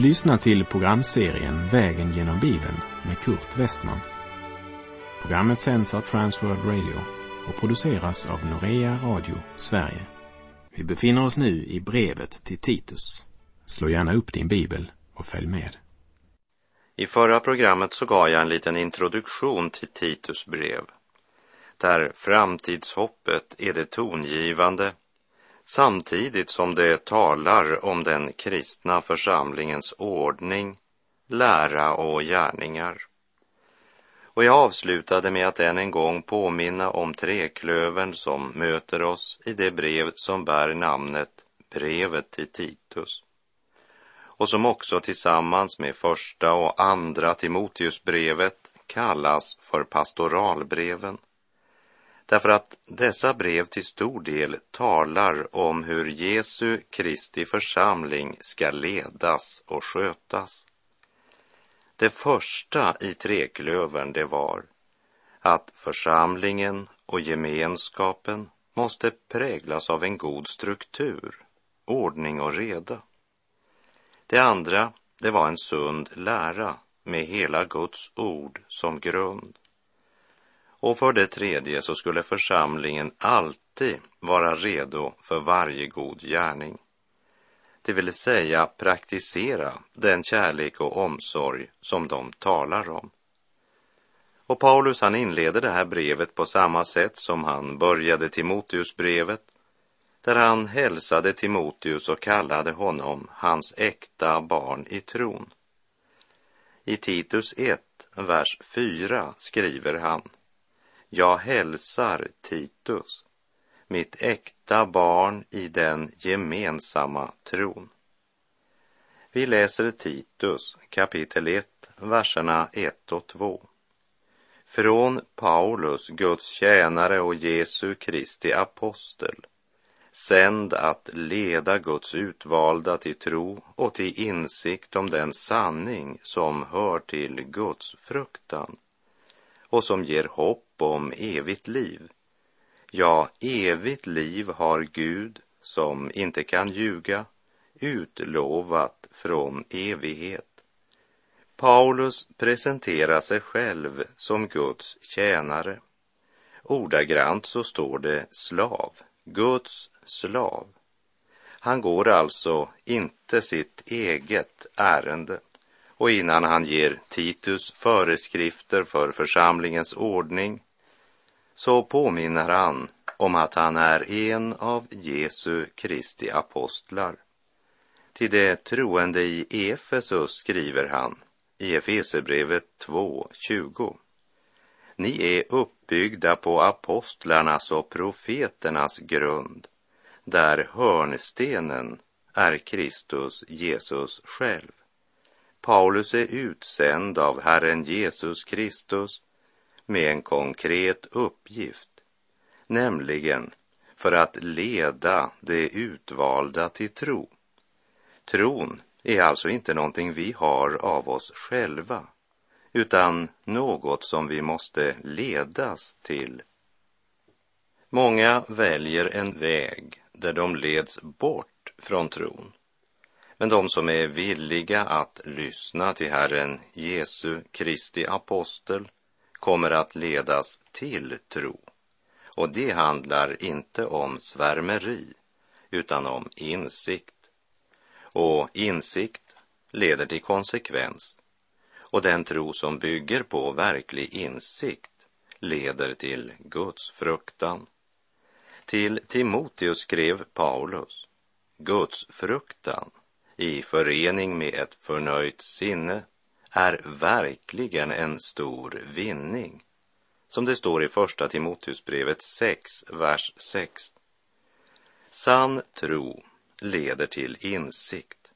Du lyssnar till programserien Vägen genom Bibeln med Kurt Westman. Programmet sänds av Transworld Radio och produceras av Norea Radio Sverige. Vi befinner oss nu i brevet till Titus. Slå gärna upp din bibel och följ med. I förra programmet så gav jag en liten introduktion till Titus brev, där framtidshoppet är det tongivande samtidigt som det talar om den kristna församlingens ordning, lära och gärningar. Och jag avslutade med att än en gång påminna om treklövern som möter oss i det brev som bär namnet Brevet till Titus och som också tillsammans med första och andra Timoteusbrevet kallas för pastoralbreven. Därför att dessa brev till stor del talar om hur Jesu Kristi församling ska ledas och skötas. Det första i treklövern det var att församlingen och gemenskapen måste präglas av en god struktur, ordning och reda. Det andra, det var en sund lära med hela Guds ord som grund. Och för det tredje så skulle församlingen alltid vara redo för varje god gärning. Det vill säga praktisera den kärlek och omsorg som de talar om. Och Paulus han inleder det här brevet på samma sätt som han började Timoteusbrevet, där han hälsade Timoteus och kallade honom hans äkta barn i tron. I Titus 1, vers 4 skriver han jag hälsar Titus, mitt äkta barn i den gemensamma tron. Vi läser Titus kapitel 1, verserna 1 och 2. Från Paulus, Guds tjänare och Jesu Kristi apostel, sänd att leda Guds utvalda till tro och till insikt om den sanning som hör till Guds fruktan och som ger hopp om evigt liv. Ja, evigt liv har Gud, som inte kan ljuga, utlovat från evighet. Paulus presenterar sig själv som Guds tjänare. Ordagrant så står det slav, Guds slav. Han går alltså inte sitt eget ärende och innan han ger Titus föreskrifter för församlingens ordning så påminner han om att han är en av Jesu Kristi apostlar. Till det troende i Efesus skriver han i Efesebrevet 2.20. Ni är uppbyggda på apostlarnas och profeternas grund, där hörnstenen är Kristus Jesus själv. Paulus är utsänd av Herren Jesus Kristus med en konkret uppgift, nämligen för att leda de utvalda till tro. Tron är alltså inte någonting vi har av oss själva, utan något som vi måste ledas till. Många väljer en väg där de leds bort från tron. Men de som är villiga att lyssna till Herren Jesu Kristi apostel kommer att ledas till tro. Och det handlar inte om svärmeri, utan om insikt. Och insikt leder till konsekvens. Och den tro som bygger på verklig insikt leder till Guds fruktan. Till Timoteus skrev Paulus, Guds fruktan i förening med ett förnöjt sinne är verkligen en stor vinning. Som det står i Första Timoteusbrevet 6, vers 6. Sann tro leder till insikt,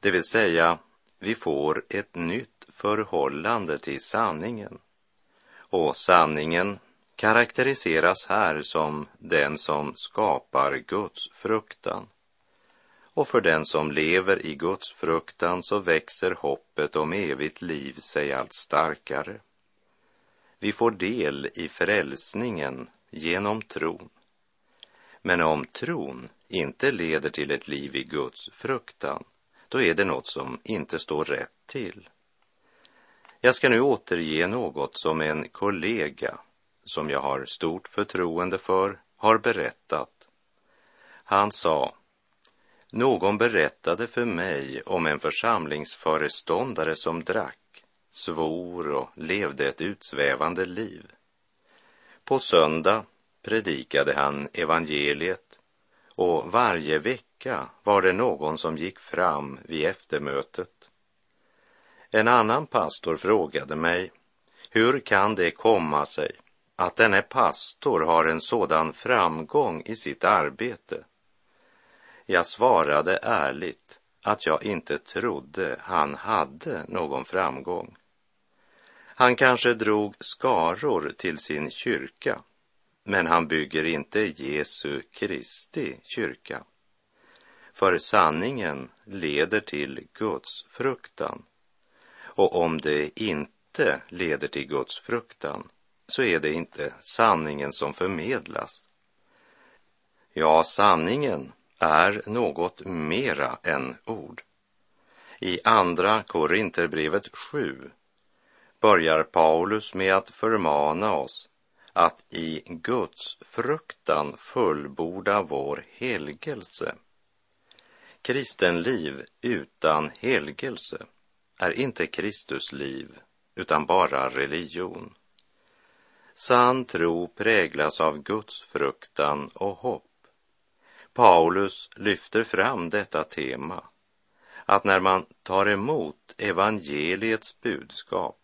det vill säga vi får ett nytt förhållande till sanningen. Och sanningen karaktäriseras här som den som skapar Guds fruktan och för den som lever i Guds fruktan så växer hoppet om evigt liv sig allt starkare. Vi får del i frälsningen genom tron. Men om tron inte leder till ett liv i Guds fruktan, då är det något som inte står rätt till. Jag ska nu återge något som en kollega som jag har stort förtroende för har berättat. Han sa, någon berättade för mig om en församlingsföreståndare som drack, svor och levde ett utsvävande liv. På söndag predikade han evangeliet och varje vecka var det någon som gick fram vid eftermötet. En annan pastor frågade mig, hur kan det komma sig att denne pastor har en sådan framgång i sitt arbete? Jag svarade ärligt att jag inte trodde han hade någon framgång. Han kanske drog skaror till sin kyrka, men han bygger inte Jesu Kristi kyrka. För sanningen leder till Guds fruktan. Och om det inte leder till Guds fruktan så är det inte sanningen som förmedlas. Ja, sanningen är något mera än ord. I Andra Korinterbrevet 7 börjar Paulus med att förmana oss att i Guds fruktan fullborda vår helgelse. Kristenliv utan helgelse är inte Kristusliv utan bara religion. Sann tro präglas av Guds fruktan och hopp. Paulus lyfter fram detta tema, att när man tar emot evangeliets budskap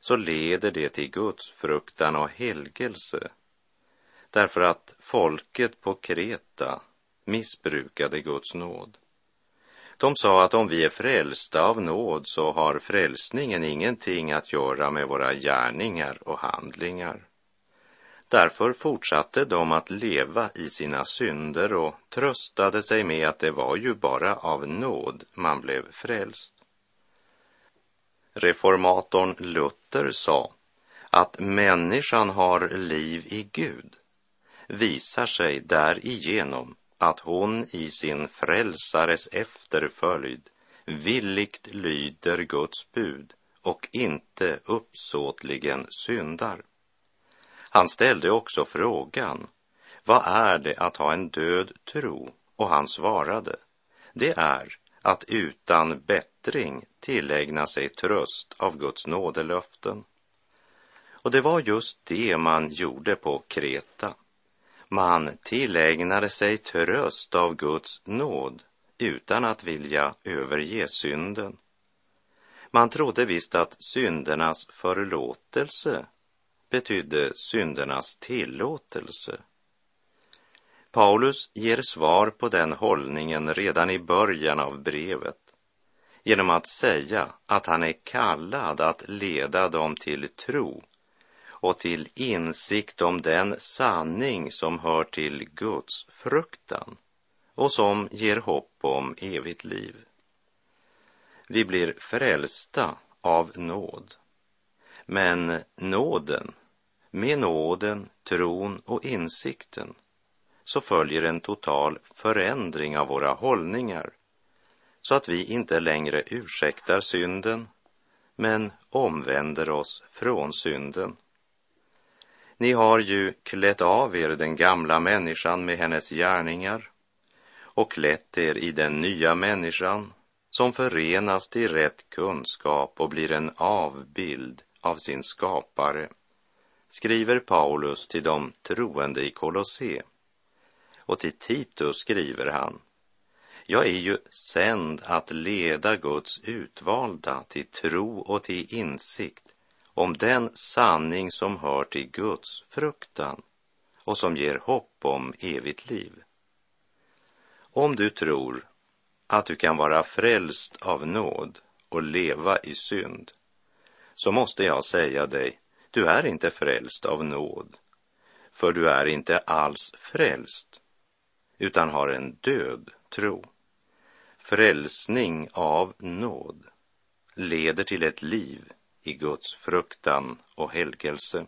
så leder det till Guds fruktan och helgelse. Därför att folket på Kreta missbrukade Guds nåd. De sa att om vi är frälsta av nåd så har frälsningen ingenting att göra med våra gärningar och handlingar. Därför fortsatte de att leva i sina synder och tröstade sig med att det var ju bara av nåd man blev frälst. Reformatorn Luther sa att människan har liv i Gud visar sig därigenom att hon i sin frälsares efterföljd villigt lyder Guds bud och inte uppsåtligen syndar. Han ställde också frågan, vad är det att ha en död tro? Och han svarade, det är att utan bättring tillägna sig tröst av Guds nådelöften. Och det var just det man gjorde på Kreta. Man tillägnade sig tröst av Guds nåd utan att vilja överge synden. Man trodde visst att syndernas förlåtelse betydde syndernas tillåtelse. Paulus ger svar på den hållningen redan i början av brevet genom att säga att han är kallad att leda dem till tro och till insikt om den sanning som hör till Guds fruktan och som ger hopp om evigt liv. Vi blir frälsta av nåd. Men nåden, med nåden, tron och insikten så följer en total förändring av våra hållningar så att vi inte längre ursäktar synden men omvänder oss från synden. Ni har ju klätt av er den gamla människan med hennes gärningar och klätt er i den nya människan som förenas till rätt kunskap och blir en avbild av sin skapare, skriver Paulus till de troende i Kolosse. Och till Titus skriver han, jag är ju sänd att leda Guds utvalda till tro och till insikt om den sanning som hör till Guds fruktan och som ger hopp om evigt liv. Om du tror att du kan vara frälst av nåd och leva i synd, så måste jag säga dig, du är inte frälst av nåd, för du är inte alls frälst, utan har en död tro. Frälsning av nåd leder till ett liv i Guds fruktan och helgelse.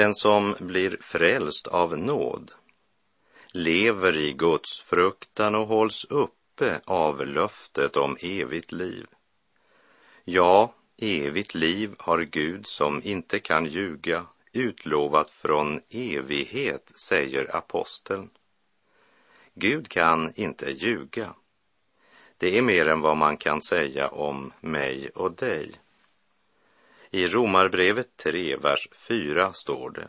Den som blir frälst av nåd lever i Guds fruktan och hålls uppe av löftet om evigt liv. Ja, evigt liv har Gud som inte kan ljuga utlovat från evighet, säger aposteln. Gud kan inte ljuga. Det är mer än vad man kan säga om mig och dig. I Romarbrevet 3, vers 4 står det.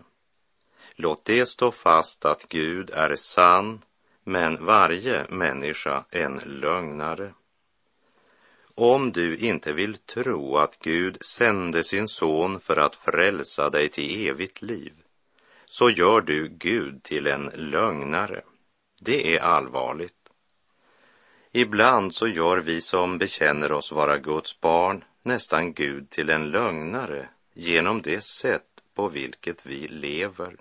Låt det stå fast att Gud är sann, men varje människa en lögnare. Om du inte vill tro att Gud sände sin son för att frälsa dig till evigt liv, så gör du Gud till en lögnare. Det är allvarligt. Ibland så gör vi som bekänner oss vara Guds barn nästan Gud till en lögnare genom det sätt på vilket vi lever.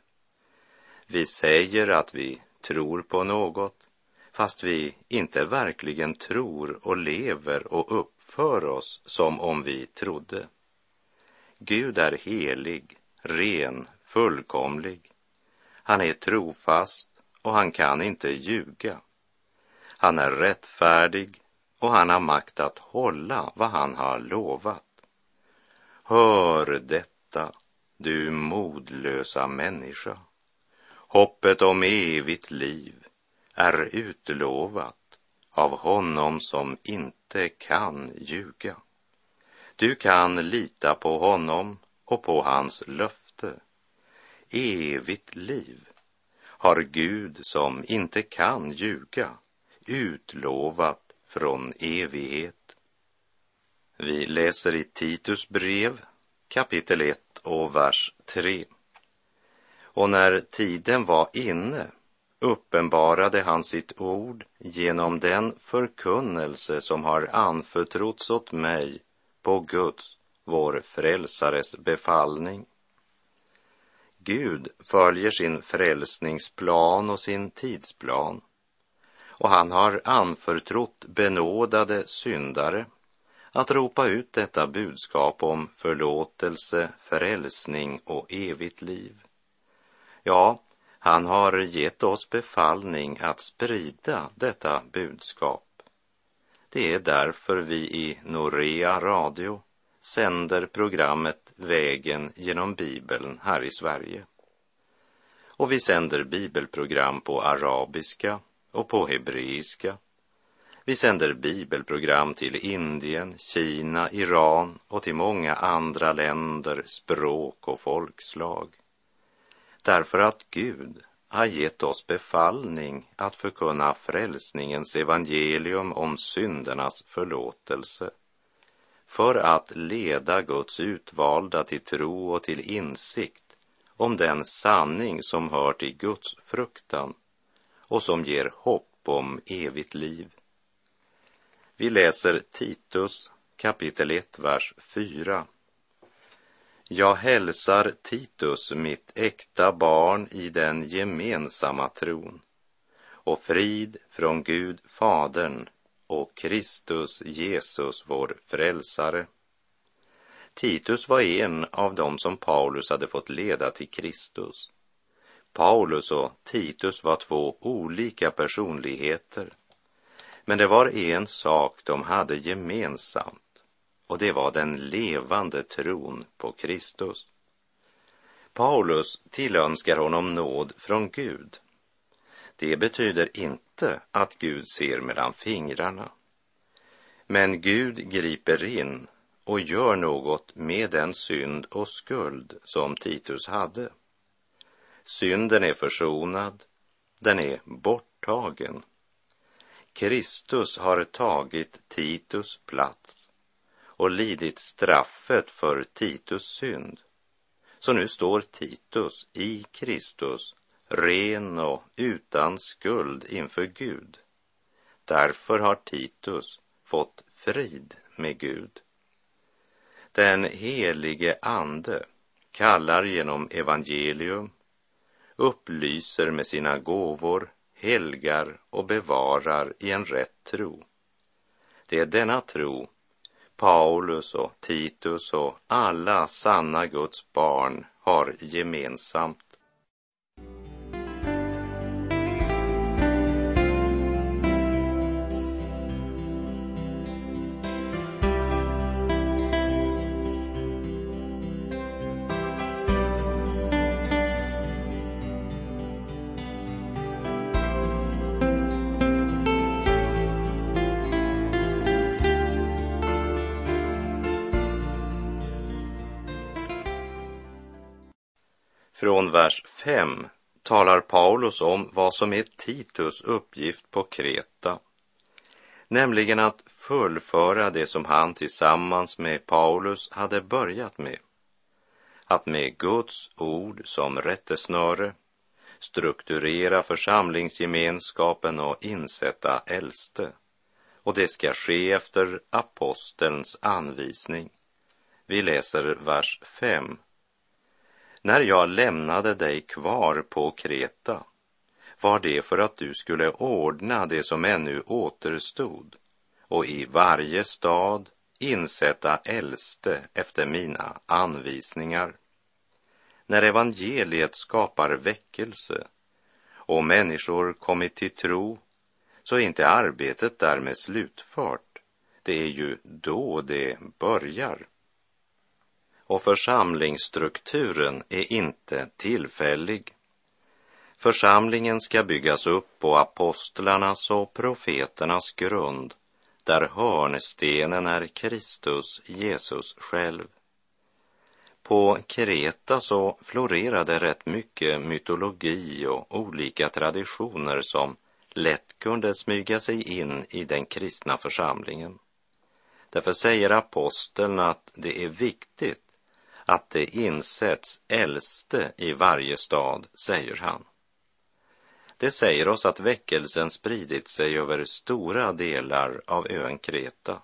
Vi säger att vi tror på något, fast vi inte verkligen tror och lever och uppför oss som om vi trodde. Gud är helig, ren, fullkomlig. Han är trofast och han kan inte ljuga. Han är rättfärdig och han har makt att hålla vad han har lovat. Hör detta, du modlösa människa. Hoppet om evigt liv är utlovat av honom som inte kan ljuga. Du kan lita på honom och på hans löfte. Evigt liv har Gud som inte kan ljuga utlovat från evighet. Vi läser i Titus brev kapitel 1 och vers 3. Och när tiden var inne uppenbarade han sitt ord genom den förkunnelse som har anförtrotts åt mig på Guds, vår frälsares befallning. Gud följer sin frälsningsplan och sin tidsplan och han har anförtrott benådade syndare att ropa ut detta budskap om förlåtelse, frälsning och evigt liv. Ja, han har gett oss befallning att sprida detta budskap. Det är därför vi i Norea Radio sänder programmet Vägen genom Bibeln här i Sverige. Och vi sänder bibelprogram på arabiska och på hebreiska. Vi sänder bibelprogram till Indien, Kina, Iran och till många andra länder, språk och folkslag. Därför att Gud har gett oss befallning att förkunna frälsningens evangelium om syndernas förlåtelse för att leda Guds utvalda till tro och till insikt om den sanning som hör till Guds fruktan och som ger hopp om evigt liv. Vi läser Titus kapitel 1, vers 4. Jag hälsar Titus, mitt äkta barn i den gemensamma tron och frid från Gud Fadern och Kristus Jesus, vår frälsare. Titus var en av dem som Paulus hade fått leda till Kristus. Paulus och Titus var två olika personligheter. Men det var en sak de hade gemensamt och det var den levande tron på Kristus. Paulus tillönskar honom nåd från Gud. Det betyder inte att Gud ser mellan fingrarna. Men Gud griper in och gör något med den synd och skuld som Titus hade. Synden är försonad, den är borttagen. Kristus har tagit Titus plats och lidit straffet för Titus synd. Så nu står Titus i Kristus ren och utan skuld inför Gud. Därför har Titus fått frid med Gud. Den helige Ande kallar genom evangelium upplyser med sina gåvor, helgar och bevarar i en rätt tro. Det är denna tro Paulus och Titus och alla sanna Guds barn har gemensamt. 5 talar Paulus om vad som är Titus uppgift på Kreta, nämligen att fullföra det som han tillsammans med Paulus hade börjat med. Att med Guds ord som rättesnöre strukturera församlingsgemenskapen och insätta äldste. Och det ska ske efter apostelns anvisning. Vi läser vers 5 när jag lämnade dig kvar på Kreta var det för att du skulle ordna det som ännu återstod och i varje stad insätta äldste efter mina anvisningar. När evangeliet skapar väckelse och människor kommit till tro så är inte arbetet därmed slutfört. Det är ju då det börjar. Och församlingsstrukturen är inte tillfällig. Församlingen ska byggas upp på apostlarnas och profeternas grund, där hörnstenen är Kristus, Jesus själv. På Kreta så florerade rätt mycket mytologi och olika traditioner som lätt kunde smyga sig in i den kristna församlingen. Därför säger aposteln att det är viktigt att det insätts äldste i varje stad, säger han. Det säger oss att väckelsen spridit sig över stora delar av ön Kreta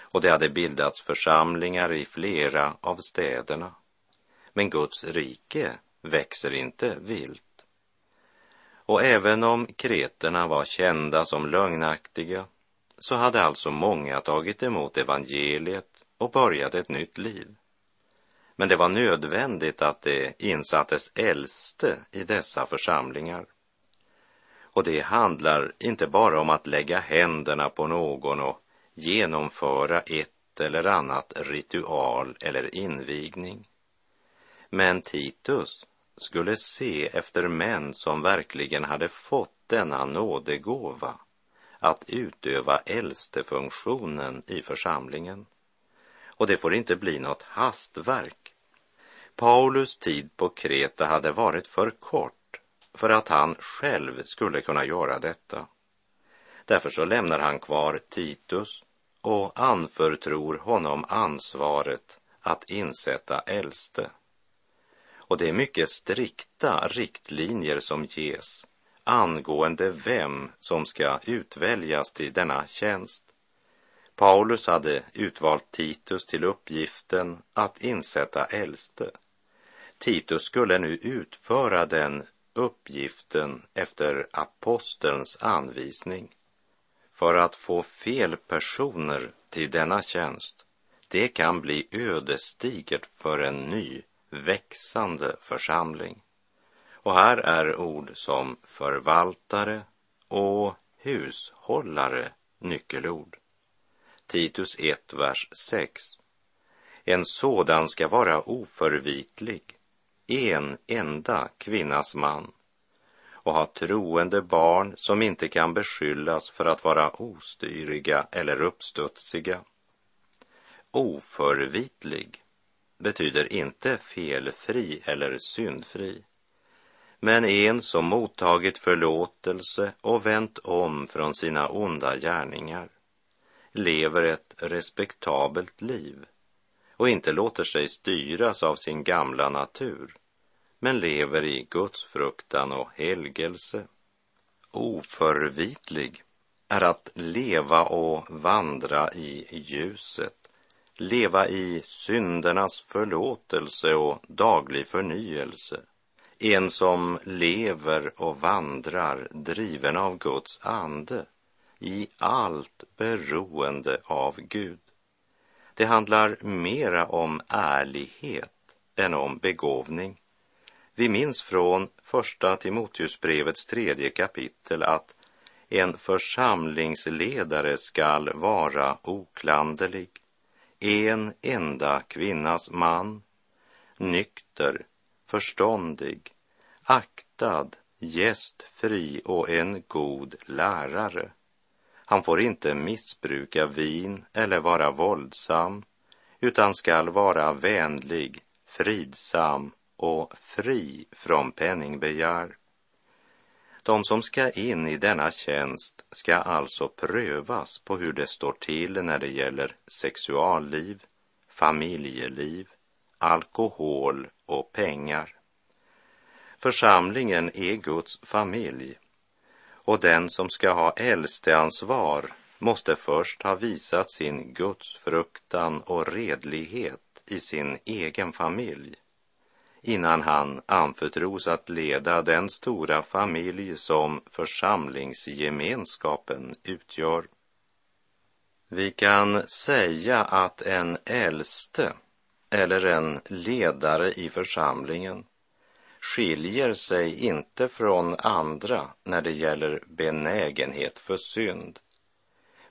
och det hade bildats församlingar i flera av städerna. Men Guds rike växer inte vilt. Och även om kreterna var kända som lögnaktiga så hade alltså många tagit emot evangeliet och börjat ett nytt liv. Men det var nödvändigt att det insattes äldste i dessa församlingar. Och det handlar inte bara om att lägga händerna på någon och genomföra ett eller annat ritual eller invigning. Men Titus skulle se efter män som verkligen hade fått denna nådegåva att utöva äldstefunktionen i församlingen. Och det får inte bli något hastverk. Paulus tid på Kreta hade varit för kort för att han själv skulle kunna göra detta. Därför så lämnar han kvar Titus och anförtror honom ansvaret att insätta äldste. Och det är mycket strikta riktlinjer som ges angående vem som ska utväljas till denna tjänst. Paulus hade utvalt Titus till uppgiften att insätta äldste. Titus skulle nu utföra den uppgiften efter apostelns anvisning. För att få fel personer till denna tjänst, det kan bli ödesdigert för en ny, växande församling. Och här är ord som förvaltare och hushållare nyckelord. Titus 1, vers 6. En sådan ska vara oförvitlig, en enda kvinnas man och ha troende barn som inte kan beskyllas för att vara ostyriga eller uppstudsiga. Oförvitlig betyder inte felfri eller syndfri, men en som mottagit förlåtelse och vänt om från sina onda gärningar, lever ett respektabelt liv och inte låter sig styras av sin gamla natur, men lever i Guds fruktan och helgelse. Oförvitlig är att leva och vandra i ljuset, leva i syndernas förlåtelse och daglig förnyelse. En som lever och vandrar driven av Guds ande i allt beroende av Gud. Det handlar mera om ärlighet än om begåvning. Vi minns från första Timoteusbrevets tredje kapitel att en församlingsledare skall vara oklanderlig, en enda kvinnas man, nykter, förståndig, aktad, gästfri och en god lärare. Han får inte missbruka vin eller vara våldsam, utan skall vara vänlig, fridsam och fri från penningbegär. De som ska in i denna tjänst ska alltså prövas på hur det står till när det gäller sexualliv, familjeliv, alkohol och pengar. Församlingen är Guds familj och den som ska ha äldsteansvar måste först ha visat sin gudsfruktan och redlighet i sin egen familj innan han anförtros att leda den stora familj som församlingsgemenskapen utgör. Vi kan säga att en äldste eller en ledare i församlingen skiljer sig inte från andra när det gäller benägenhet för synd.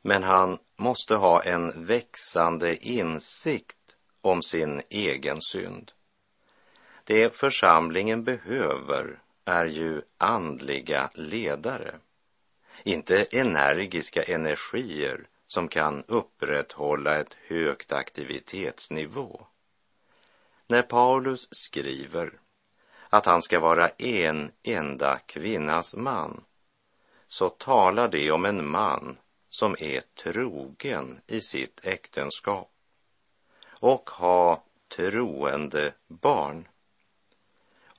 Men han måste ha en växande insikt om sin egen synd. Det församlingen behöver är ju andliga ledare, inte energiska energier som kan upprätthålla ett högt aktivitetsnivå. När Paulus skriver att han ska vara en enda kvinnas man, så talar det om en man som är trogen i sitt äktenskap och ha troende barn.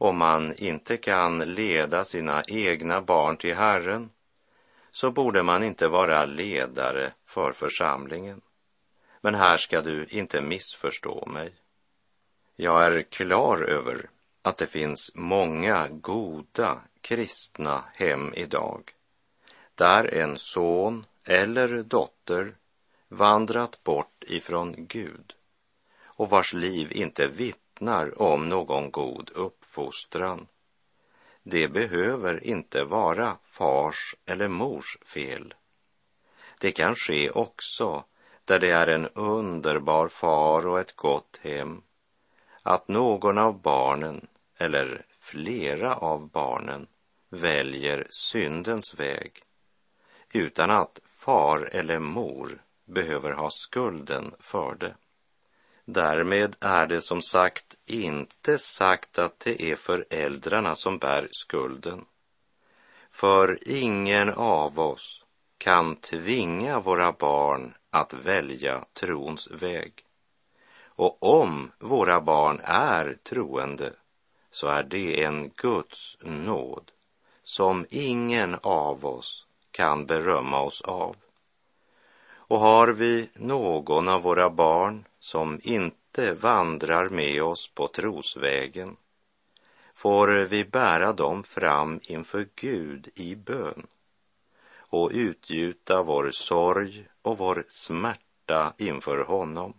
Om man inte kan leda sina egna barn till Herren så borde man inte vara ledare för församlingen. Men här ska du inte missförstå mig. Jag är klar över att det finns många goda kristna hem idag där en son eller dotter vandrat bort ifrån Gud och vars liv inte vittnar om någon god uppfostran. Det behöver inte vara fars eller mors fel. Det kan ske också där det är en underbar far och ett gott hem, att någon av barnen eller flera av barnen väljer syndens väg utan att far eller mor behöver ha skulden för det. Därmed är det som sagt inte sagt att det är föräldrarna som bär skulden. För ingen av oss kan tvinga våra barn att välja trons väg. Och om våra barn är troende så är det en Guds nåd som ingen av oss kan berömma oss av. Och har vi någon av våra barn som inte vandrar med oss på trosvägen får vi bära dem fram inför Gud i bön och utgjuta vår sorg och vår smärta inför honom.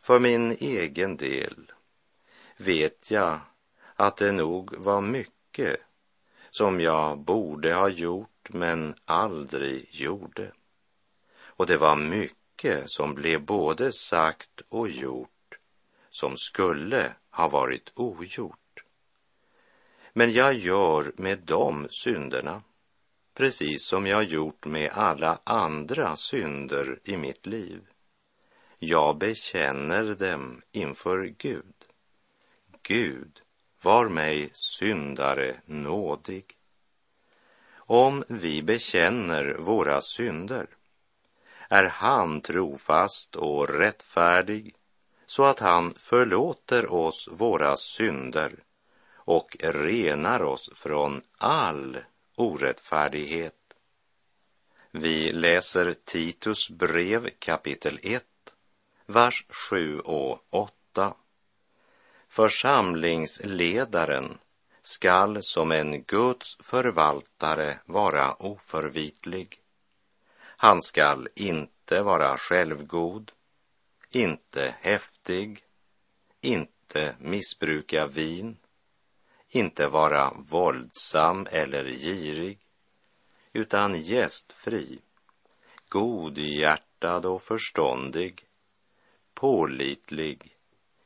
För min egen del vet jag att det nog var mycket som jag borde ha gjort men aldrig gjorde. Och det var mycket som blev både sagt och gjort som skulle ha varit ogjort. Men jag gör med de synderna precis som jag gjort med alla andra synder i mitt liv. Jag bekänner dem inför Gud. Gud, var mig syndare nådig. Om vi bekänner våra synder är han trofast och rättfärdig så att han förlåter oss våra synder och renar oss från all orättfärdighet. Vi läser Titus brev kapitel 1, vers 7 och 8. Församlingsledaren skall som en Guds förvaltare vara oförvitlig. Han skall inte vara självgod, inte häftig, inte missbruka vin, inte vara våldsam eller girig, utan gästfri, godhjärtad och förståndig, pålitlig,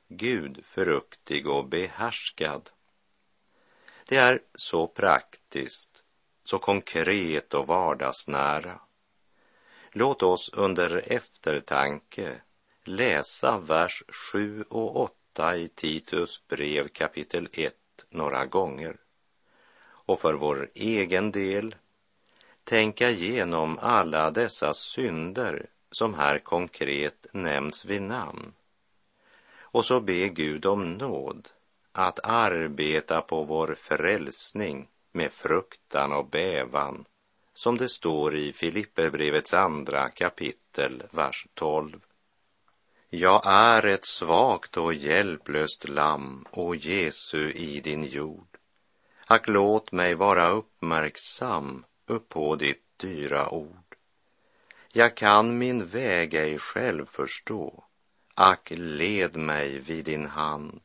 gudfruktig och behärskad. Det är så praktiskt, så konkret och vardagsnära. Låt oss under eftertanke läsa vers 7 och 8 i Titus brev kapitel 1 några gånger och för vår egen del tänka igenom alla dessa synder som här konkret nämns vid namn. Och så be Gud om nåd att arbeta på vår frälsning med fruktan och bävan, som det står i Filipperbrevets andra kapitel, vers 12. Jag är ett svagt och hjälplöst lamm, o Jesu i din jord. Ack, låt mig vara uppmärksam uppå ditt dyra ord. Jag kan min väg ej själv förstå, ack, led mig vid din hand.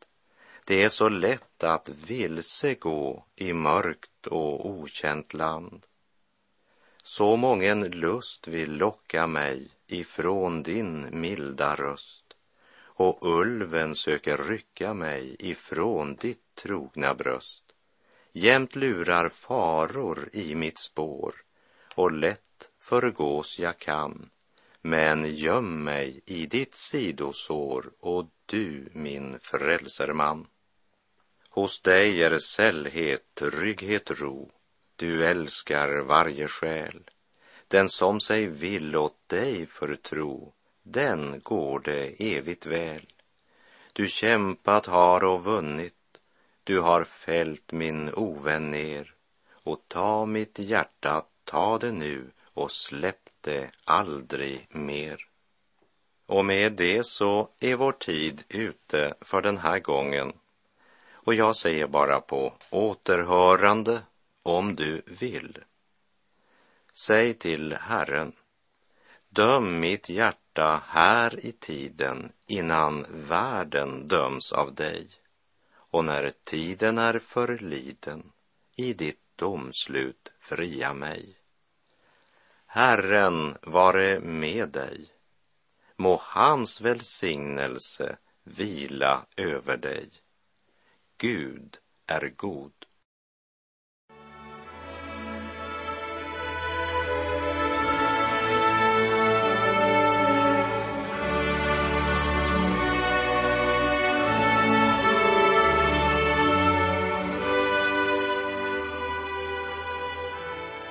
Det är så lätt att vilse gå i mörkt och okänt land. Så mången lust vill locka mig ifrån din milda röst och ulven söker rycka mig ifrån ditt trogna bröst. Jämt lurar faror i mitt spår och lätt förgås jag kan. Men göm mig i ditt sidosår och du min frälserman. Hos dig är sällhet, trygghet, ro. Du älskar varje själ. Den som sig vill åt dig förtro, den går det evigt väl. Du kämpat har och vunnit, du har fällt min ovän ner och ta mitt hjärta, ta det nu och släpp det aldrig mer. Och med det så är vår tid ute för den här gången. Och jag säger bara på återhörande om du vill. Säg till Herren, döm mitt hjärta här i tiden innan världen döms av dig och när tiden är förliden i ditt domslut fria mig. Herren vare med dig. Må hans välsignelse vila över dig. Gud är god.